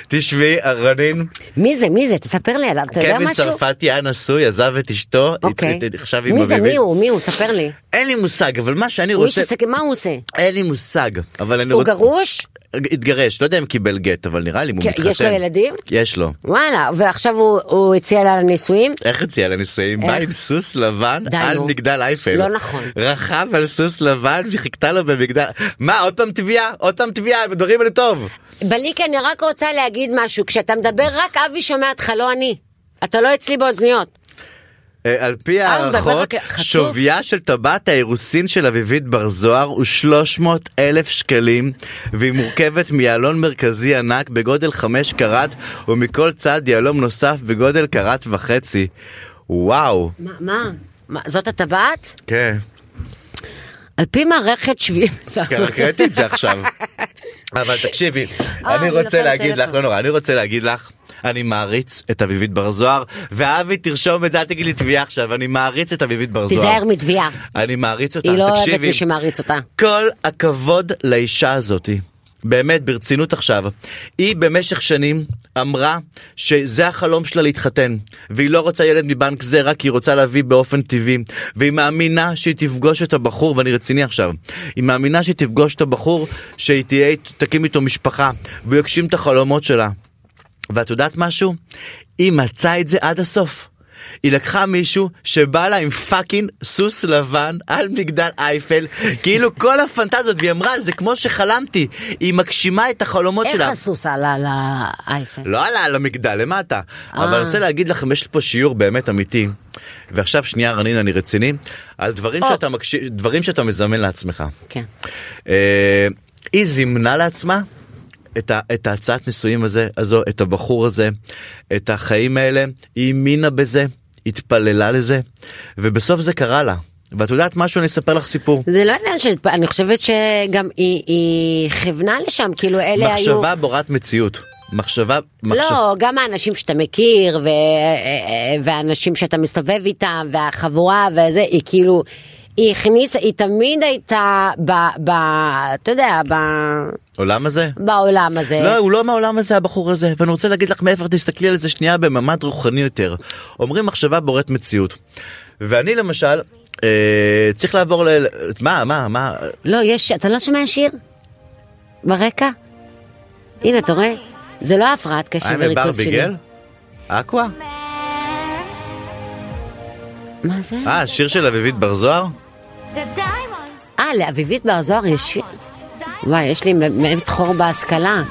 תשמעי, רנין, מי זה? מי זה? תספר לי עליו, אתה יודע קווין משהו? צרפתי היה נשוי, עזב את אשתו, אוקיי. עכשיו עם מי זה? אביבית. מי הוא? מי הוא? ספר לי. אין לי מושג, אבל מה שאני הוא רוצה, מה הוא עושה? אין לי מושג, אבל אני הוא רוצה, גרוש? התגרש, לא יודע אם קיבל גט, אבל נראה לי הוא כן, מתחתן. יש לו ילדים? יש לו. וואלה, ועכשיו הוא- הוא הציע לה נישואים? איך הציע לנישואים? איך? בא עם סוס לבן די, על. מגדל אייפל. לא נכון. רכב על סוס לבן וחיכתה לו במגדל... מה, עוד פעם תביעה? עוד פעם תביעה, מדברים על טוב. בליקה, אני רק רוצה להגיד משהו, כשאתה מדבר רק אבי שומע אותך, לא אני. אתה לא אצלי באוזניות. אה, על פי אה, הערכות. שוויה של טבעת האירוסין של אביבית בר זוהר הוא 300 אלף שקלים, והיא מורכבת מיהלום מרכזי ענק בגודל 5 קראט, ומכל צד יהלום נוסף בגודל קראט וחצי. וואו, מה? מה? מה, זאת הטבעת? כן. על פי מערכת שביעי... כן, רק ראיתי את זה עכשיו. אבל תקשיבי, אה, אני רוצה להגיד לך. לא נורא, אני רוצה להגיד לך, אני מעריץ את אביבית בר זוהר, ואבי תרשום את זה, אל תגיד לי תביעה עכשיו, אני מעריץ את אביבית בר זוהר. תיזהר מתביעה. אני מעריץ אותה, היא לא אוהבת תקשיבי, מי שמעריץ אותה. כל הכבוד לאישה הזאתי. באמת ברצינות עכשיו היא במשך שנים אמרה שזה החלום שלה להתחתן והיא לא רוצה ילד מבנק זרע כי היא רוצה להביא באופן טבעי והיא מאמינה שהיא תפגוש את הבחור ואני רציני עכשיו היא מאמינה שהיא תפגוש את הבחור שהיא תהיה תקים איתו משפחה והוא יגשים את החלומות שלה ואת יודעת משהו? היא מצאה את זה עד הסוף. היא לקחה מישהו שבא לה עם fucking סוס לבן על מגדל אייפל, כאילו כל הפנטזיות, והיא אמרה, זה כמו שחלמתי, היא מגשימה את החלומות איך שלה. הסוס עלה לאייפל? לא עלה על המגדל, למטה. אה. אבל אני רוצה להגיד לכם, יש פה שיעור באמת אמיתי. ועכשיו שנייה רנין, אני רציני, על דברים או. שאתה, מקשיב, דברים שאתה מזמן לעצמך. כן. אה, היא זימנה לעצמה את, ה, את ההצעת נישואים הזה, הזו, את הבחור הזה, את החיים האלה, היא האמינה בזה, התפללה לזה, ובסוף זה קרה לה. ואת יודעת משהו, אני אספר לך סיפור. זה לא עניין של... אני חושבת שגם היא, היא כיוונה לשם, כאילו אלה היו... מחשבה בורת מציאות. מחשבה, מחשב... לא, גם האנשים שאתה מכיר, ו... והאנשים שאתה מסתובב איתם, והחבורה וזה, היא כאילו... היא הכניסה, היא תמיד הייתה ב... ב אתה יודע, ב... עולם הזה? בעולם הזה. לא, הוא לא מהעולם הזה הבחור הזה, ואני רוצה להגיד לך מאיפה תסתכלי על זה שנייה בממד רוחני יותר. אומרים מחשבה בוראת מציאות. ואני למשל, אה, צריך לעבור ל... מה, מה, מה? לא, יש... אתה לא שומע שיר? ברקע? הנה, אתה רואה? זה לא הפרעת קשב וריכוז שלי. ברביגל? אקווה? מה זה? אה, שיר של אביבית בר זוהר? אה, לאביבית בר זוהר יש שיר. וואי, יש לי באמת חור בהשכלה.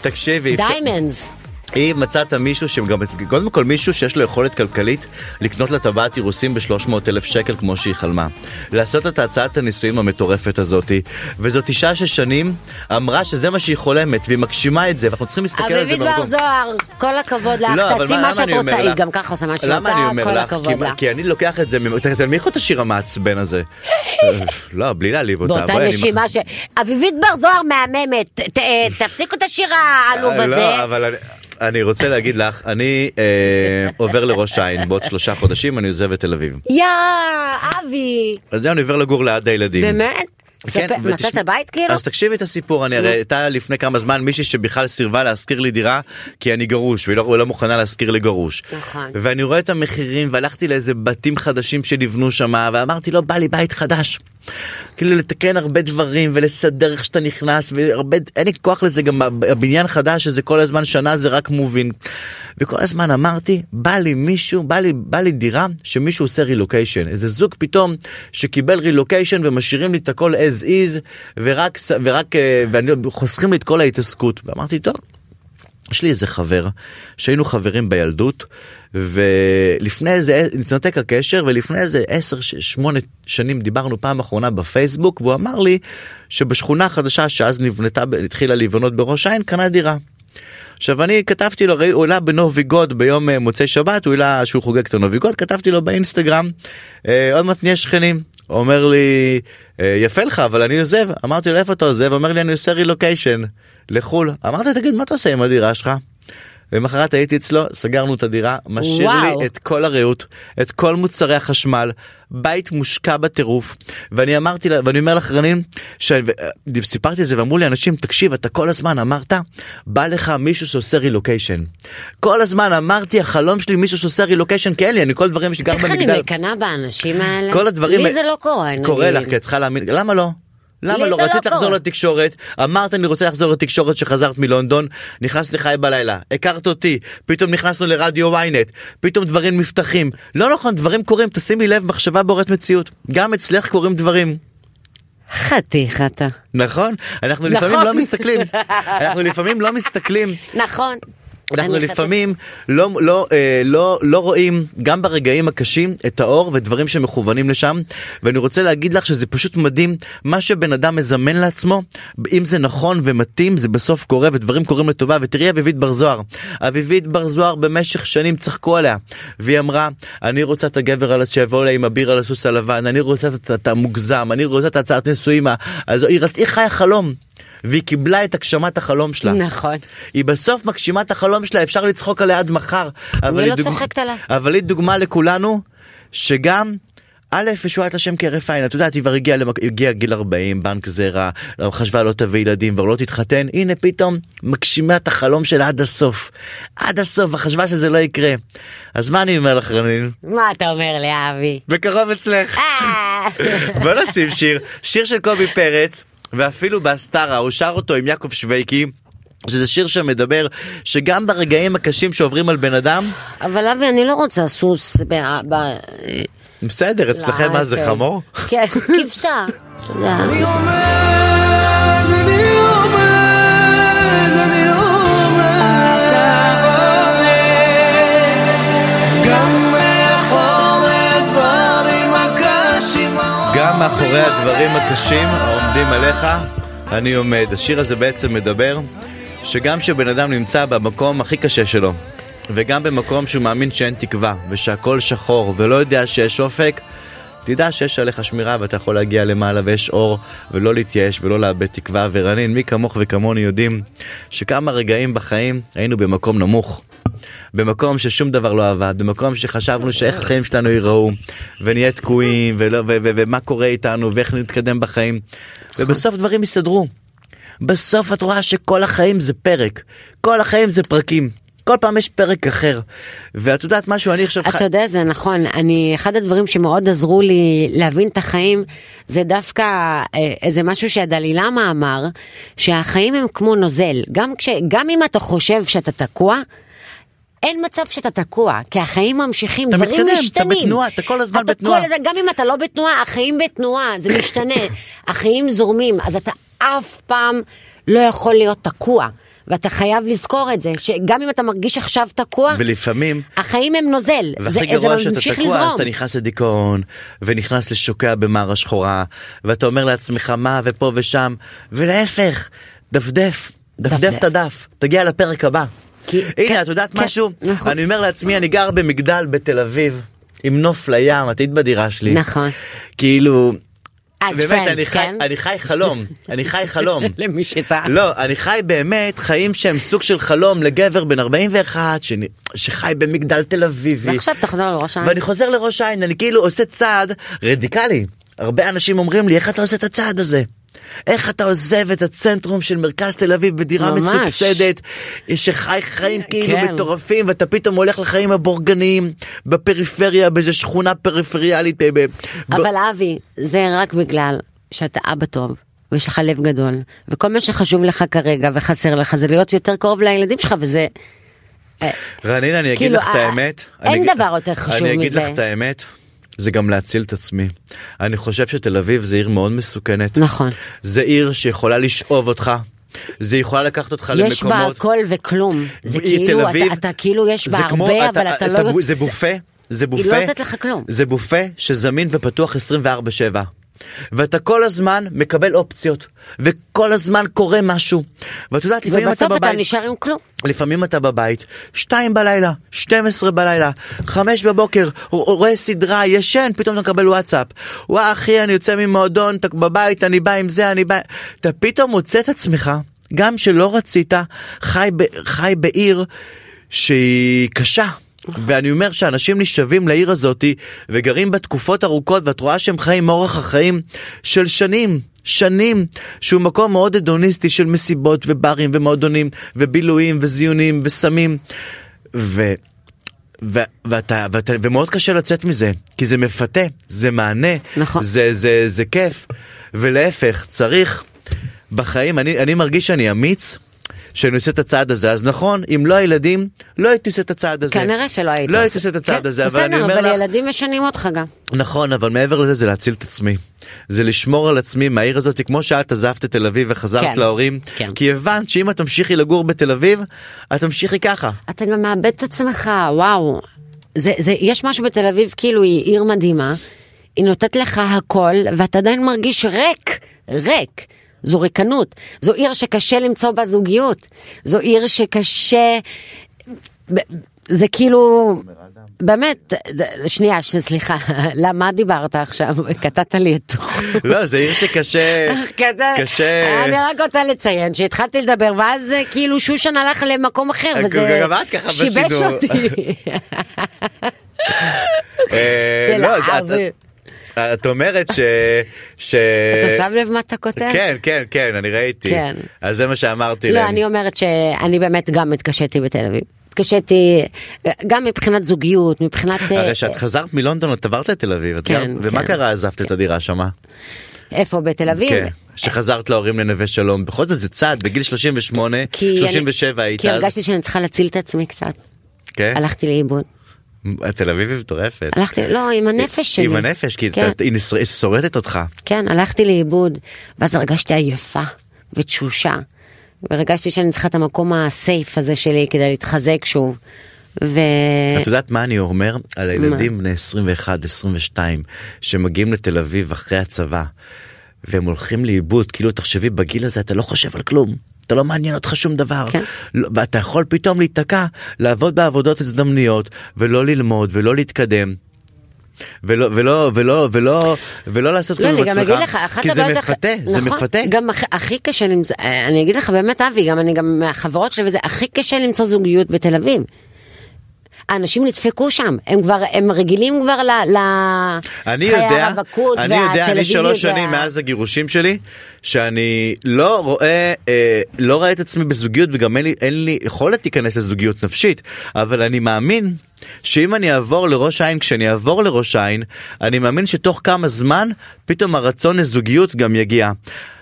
תקשיבי, diamonds. אם מצאת מישהו שגם, קודם כל מישהו שיש לו יכולת כלכלית לקנות לה טבעת אירוסין ב-300 אלף שקל כמו שהיא חלמה. לעשות את הצעת הנישואים המטורפת הזאתי. וזאת אישה ששנים אמרה שזה מה שהיא חולמת והיא מגשימה את זה ואנחנו צריכים להסתכל על זה אביבית בר במקום. זוהר, כל הכבוד לך, לא, תעשי מה- שאת רוצה, היא? גם ככה עושה מה שהיא רוצה, כל? הכבוד כי- לך. כי אני לוקח את זה, תנמיכו את השיר המעצבן הזה. לא, בלי להעליב אותה. באותה נשימה ש... אביבית בר זוהר מהממת, ת- תפסיקו את השיר העלוב אה, הזה. לא, אני- רוצה להגיד לך, אני אה, עובר לראש העין בעוד שלושה חודשים, אני עוזב את תל אביב. יא, אבי. אז זהו, אני עובר לגור ליד הילדים. באמת? כן, ספר- מצאת ותשמע- בית כאילו? אז תקשיבי את הסיפור, אני הרי הייתה לפני כמה זמן מישהי שבכלל סירבה להשכיר לי דירה כי אני גרוש והיא לא, לא מוכנה להשכיר לי גרוש. נכון. ואני רואה את המחירים והלכתי לאיזה בתים חדשים שנבנו שם ואמרתי לו בא לי בית חדש. כאילו לתקן הרבה דברים ולסדר איך שאתה נכנס והרבה אין לי כוח לזה גם הבניין חדש שזה כל הזמן שנה זה רק מובין. וכל הזמן אמרתי בא לי מישהו בא לי בא לי דירה שמישהו עושה רילוקיישן איזה זוג פתאום שקיבל רילוקיישן ומשאירים לי את הכל as is ורק ורק אה, ואני חוסכים לי את כל ההתעסקות ואמרתי טוב. יש לי איזה חבר שהיינו חברים בילדות ולפני איזה נתנתק הקשר ולפני איזה 10 8 שנים דיברנו פעם אחרונה בפייסבוק והוא אמר לי שבשכונה החדשה שאז נבנתה התחילה להיבנות בראש העין קנה דירה. עכשיו אני כתבתי לו, הוא העלה בנוביגוד ביום אה, מוצאי שבת, הוא העלה שהוא חוגג את הנוביגוד, כתבתי לו באינסטגרם, אה, עוד מעט נהיה שכנים. הוא אומר לי, אה, יפה לך, אבל אני עוזב. אמרתי לו, איפה אתה עוזב? אומר לי, אני עושה רילוקיישן לחו"ל. אמרתי תגיד, מה אתה עושה עם הדירה שלך? למחרת הייתי אצלו, סגרנו את הדירה, משאיר וואו. לי את כל הריהוט, את כל מוצרי החשמל, בית מושקע בטירוף. ואני אמרתי לה, ואני אומר לך רנין, שסיפרתי את זה ואמרו לי אנשים, תקשיב, אתה כל הזמן אמרת, בא לך מישהו שעושה רילוקיישן. כל הזמן אמרתי, החלום שלי מישהו שעושה רילוקיישן, כי אין לי, אני כל הדברים שגר איך אני במגדל. מקנאה באנשים האלה? כל הדברים... לי זה לא קורה, נגיד. קורה לך, כי את צריכה להאמין, למה לא? למה לא? לא רצית לחזור קורה. לתקשורת, אמרת אני רוצה לחזור לתקשורת שחזרת מלונדון, נכנסת לחי בלילה, הכרת אותי, פתאום נכנסנו לרדיו ynet, פתאום דברים נפתחים. לא נכון, דברים קורים, תשימי לב, מחשבה בוראת מציאות. גם אצלך קורים דברים. חתיך אתה. נכון? אנחנו לפעמים נכון. לא מסתכלים, אנחנו לפעמים לא מסתכלים נכון. אנחנו לפעמים לא, לא, אה, לא, לא רואים גם ברגעים הקשים את האור ודברים שמכוונים לשם ואני רוצה להגיד לך שזה פשוט מדהים מה שבן אדם מזמן לעצמו אם זה נכון ומתאים זה בסוף קורה ודברים קורים לטובה ותראי אביבית בר זוהר אביבית בר זוהר במשך שנים צחקו עליה והיא אמרה אני רוצה את הגבר על שיבוא אליה עם אביר על הסוס הלבן אני רוצה את- המוגזם אני רוצה את הצעת נישואים אז היא, היא חיה חלום. והיא קיבלה את הגשמת החלום שלה. נכון. היא בסוף מגשימה את החלום שלה, אפשר לצחוק עליה עד מחר. היא לא דוג- צוחקת עליה. אבל היא דוגמה לכולנו, שגם... א', ישועת השם כהרף עין, את יודעת, היא כבר הגיעה למק... הגיע גיל 40, בנק זרע, חשבה לא תביא ילדים, כבר לא תתחתן, הנה פתאום מגשימה את החלום שלה עד הסוף. עד הסוף, וחשבה שזה לא יקרה. אז מה אני אומר לך, רנין? מה אתה אומר לי, אבי? בקרוב אצלך. אה. בוא נשים שיר, שיר של קובי פרץ, ואפילו בהסתרה, הוא שר אותו עם יעקב שוויקי. שזה שיר שמדבר שגם ברגעים הקשים שעוברים על בן אדם, אבל אבי, אני לא רוצה סוס ב... ב... בסדר, אצלכם מה זה כן. חמור? כן, כבשה. אתה יודע. גם מאחורי הדברים הקשים העומדים עליך, אני עומד. השיר הזה בעצם מדבר שגם כשבן אדם נמצא במקום הכי קשה שלו, וגם במקום שהוא מאמין שאין תקווה, ושהכול שחור, ולא יודע שיש אופק, תדע שיש עליך שמירה ואתה יכול להגיע למעלה ויש אור, ולא להתייאש ולא לאבד תקווה. ורנין, מי כמוך וכמוני יודעים שכמה רגעים בחיים היינו במקום נמוך. במקום ששום דבר לא עבד, במקום שחשבנו שאיך החיים שלנו ייראו, ונהיה תקועים, ולא, ו- ו- ומה קורה איתנו, ואיך נתקדם בחיים. ובסוף דברים יסתדרו. בסוף את רואה שכל החיים זה פרק, כל החיים זה פרקים. כל פעם יש פרק אחר. ואת יודעת משהו, אני עכשיו... אתה יודע, זה נכון. אני, אחד הדברים שמאוד עזרו לי להבין את החיים, זה דווקא אה, איזה משהו שהדלי למה אמר, שהחיים הם כמו נוזל. גם, כש, גם אם אתה חושב שאתה תקוע, אין מצב שאתה תקוע, כי החיים ממשיכים, אתה דברים מתקדם, אתה משתנים. בתנועה, אתה כל הזמן אתה בתנועה. כל הזמן, גם אם אתה לא בתנועה, החיים בתנועה, זה משתנה. החיים זורמים, אז אתה אף פעם לא יכול להיות תקוע. ואתה חייב לזכור את זה, שגם אם אתה מרגיש עכשיו תקוע, ולפעמים החיים הם נוזל, זה, והכי זה גרוע שאתה ממשיך תקוע אז לזרום. אתה נכנס לדיכאון ונכנס לשוקע במערה שחורה ואתה אומר לעצמך מה ופה ושם ולהפך דפדף דפדף דפדף. את הדף תגיע לפרק הבא. כי- הנה כן, את יודעת כן, משהו נכון. אני אומר לעצמי אני גר במגדל בתל אביב עם נוף לים את היית בדירה שלי נכון. כאילו אז באמת פרנדס, אני חי כן? אני חי חלום אני חי חלום. למי שאתה... לא, אני חי באמת חיים שהם סוג של חלום לגבר בן 41 שאני- שחי במגדל תל אביבי. ועכשיו תחזור לראש העין. ואני חוזר לראש העין, אני כאילו עושה צעד רדיקלי. הרבה אנשים אומרים לי, איך אתה עושה את הצעד הזה? איך אתה עוזב את הצנטרום של מרכז תל אביב בדירה ממש. מסובסדת, שחי חיים כאילו כן. מטורפים, ואתה פתאום הולך לחיים הבורגניים בפריפריה, באיזה שכונה פריפריאלית. ב- אבל אבי, זה רק בגלל שאתה אבא טוב. ויש לך לב גדול, וכל מה שחשוב לך כרגע וחסר לך זה להיות יותר קרוב לילדים שלך, וזה... רנין, אני אגיד כאילו, לך את אה, האמת. אין אני דבר יותר חשוב אני אגיד מזה. לך את האמת, זה גם להציל את עצמי. אני חושב שתל אביב זה עיר מאוד מסוכנת. נכון. זה עיר שיכולה לשאוב אותך. זה יכולה לקחת אותך יש בה למקומות. הכל וכלום. זה כאילו, תל אביב, אתה, אתה כאילו יש בה זה כמו- הרבה, אבל אתה לא יוצא... זה בופה, זה בופה. היא לא נותנת לך כלום. זה בופה שזמין ופתוח 24/7. ואתה כל הזמן מקבל אופציות, וכל הזמן קורה משהו. ואת יודעת, לפעמים אתה ובסוף אתה בבית, נשאר עם כלום. לפעמים אתה בבית, שתיים בלילה, 12 בלילה, חמש בבוקר, רואה סדרה, ישן, פתאום אתה מקבל וואטסאפ. וואה אחי, אני יוצא ממועדון, אתה בבית, אני בא עם זה, אני בא... אתה פתאום מוצא את עצמך, גם שלא רצית, חי, ב... חי בעיר שהיא קשה. ואני אומר שאנשים נשאבים לעיר הזאתי וגרים בה תקופות ארוכות ואת רואה שהם חיים אורח החיים של שנים. שנים שהוא מקום מאוד הדוניסטי של מסיבות וברים ומועדונים ובילויים וזיונים וסמים ו... ו- ואתה, ואתה, ומאוד קשה לצאת מזה כי זה מפתה זה מענה נכון. זה, זה, זה כיף ולהפך צריך בחיים אני, אני מרגיש שאני אמיץ שאני עושה את הצעד הזה אז נכון אם לא הילדים לא הייתי עושה את הצעד הזה כנראה שלא היית לא הייתי עושה. את הצעד כן, הזה אבל אני בסדר, אומר אבל לך ילדים משנים אותך גם. נכון אבל מעבר לזה זה להציל את עצמי זה לשמור על עצמי מהעיר הזאת כמו שאת עזבת את תל אביב וחזרת כן, להורים כן. כי הבנת שאם את תמשיכי לגור בתל אביב את תמשיכי ככה אתה גם מאבד את עצמך, וואו. זה, זה, יש משהו בתל אביב, כאילו היא עיר מדהימה, היא נותנת לך הכל, ואתה עדיין מרגיש ריק, ריק. זו ריקנות. זו עיר שקשה למצוא בה זוגיות. זו עיר שקשה... זה כאילו... באמת, שנייה, סליחה, למה דיברת עכשיו? קטעת לי את... לא זה עיר שקשה קשה אני רק רוצה לציין שהתחלתי לדבר ואז אה, כאילו שושן הלך למקום אחר וזה את ככה שיבש. אותי. אה, לא, את- אומרת ש... ש... אתה שם לב מה אתה כותב? כן כן כן אני ראיתי כן. אז זה מה שאמרתי לא, להם. אני אומרת שאני באמת גם התקשיתי בתל אביב. התקשיתי גם מבחינת זוגיות, מבחינת... אה, הרי שאת חזרת מלונדון את עברת לתל אביב כן, גרת- ומה כן. קרה עזבת את הדירה שמה? איפה בתל אביב? כן, שחזרת להורים לנווה שלום בכל זאת זה צעד בגיל 38 כי אני- 37 היית כי אז. הרגשתי שאני צריכה להציל את עצמי קצת. כן? הלכתי לאיבוד. תל אביב היא מטורפת. הלכתי, לא, עם הנפש שלי. עם הנפש כי כן. היא שורדת אותך. כן, הלכתי לאיבוד, ואז הרגשתי עייפה ותשושה, והרגשתי שאני צריכה את המקום הסייף הזה שלי כדי להתחזק שוב. ו... את יודעת מה אני אומר על הילדים בני 21 22 שמגיעים לתל אביב אחרי הצבא והם הולכים לאיבוד כאילו תחשבי בגיל הזה אתה לא חושב על כלום. אתה לא מעניין אותך שום דבר כן. לא, ואתה יכול פתאום להיתקע לעבוד בעבודות הזדמנויות ולא ללמוד ולא להתקדם. ולא ולא ולא ולא ולא לעשות לא, כלום עם עצמך כי זה מפתה זה נכון, מפתה. גם הכ- הכי קשה למצוא, אני אגיד לך באמת אבי, גם אני גם מהחברות שלי וזה, הכי קשה למצוא זוגיות בתל אביב. האנשים נדפקו שם, הם כבר, הם רגילים כבר ל... ל... אני חיי יודע, הרווקות אני יודע, אני והטלוויזיה שלוש שנים מאז הגירושים שלי, שאני לא רואה, אה, לא רואה את עצמי בזוגיות וגם אין לי, אין לי יכולת להיכנס לזוגיות נפשית, אבל אני מאמין שאם אני אעבור לראש העין, כשאני אעבור לראש העין, אני מאמין שתוך כמה זמן פתאום הרצון לזוגיות גם יגיע.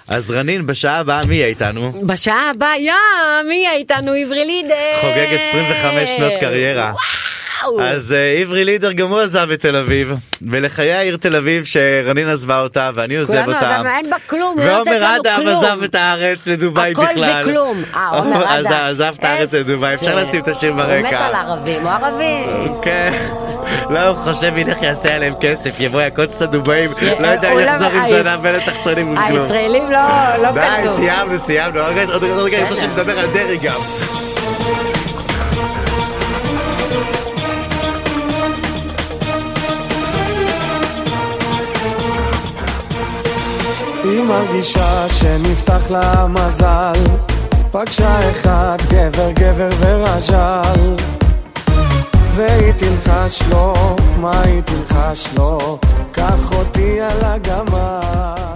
אז רנין, בשעה הבאה מי יהיה איתנו? בשעה הבאה, יא, מי יהיה איתנו? עברי לידר. חוגג 25 שנות קריירה. וואו. אז אה, עברי לידר גם הוא עזב את תל אביב, ולחיי העיר תל אביב שרנין עזבה אותה ואני עוזב כולנו אותה. עזבנו, אין בה כלום, לא נותנת ועומר לנו אדם כלום. עזב את הארץ לדובאי הכל בכלל. זה כלום. אה, עומר אז אדם. עזב את הארץ לדובאי, אפשר לשים את השיר הוא מת ברקע. על ערבים, הוא ערבי. כן. לא, הוא חושב הנה איך יעשה עליהם כסף, יבוא יקוץ את הדובאים, לא יודע לא- יחזור עם זנב בין התחתונים וכלום. הישראלים לא לא די. סיימנו, סיימנו, עוד רגע, אני רוצה. שנדבר על דרעי גם. היא מרגישה שנפתח לה מזל. פגשה אחד גבר גבר ורז'ל. והיא תלחש לו, מה היא תלחש לו? קח אותי על הגמל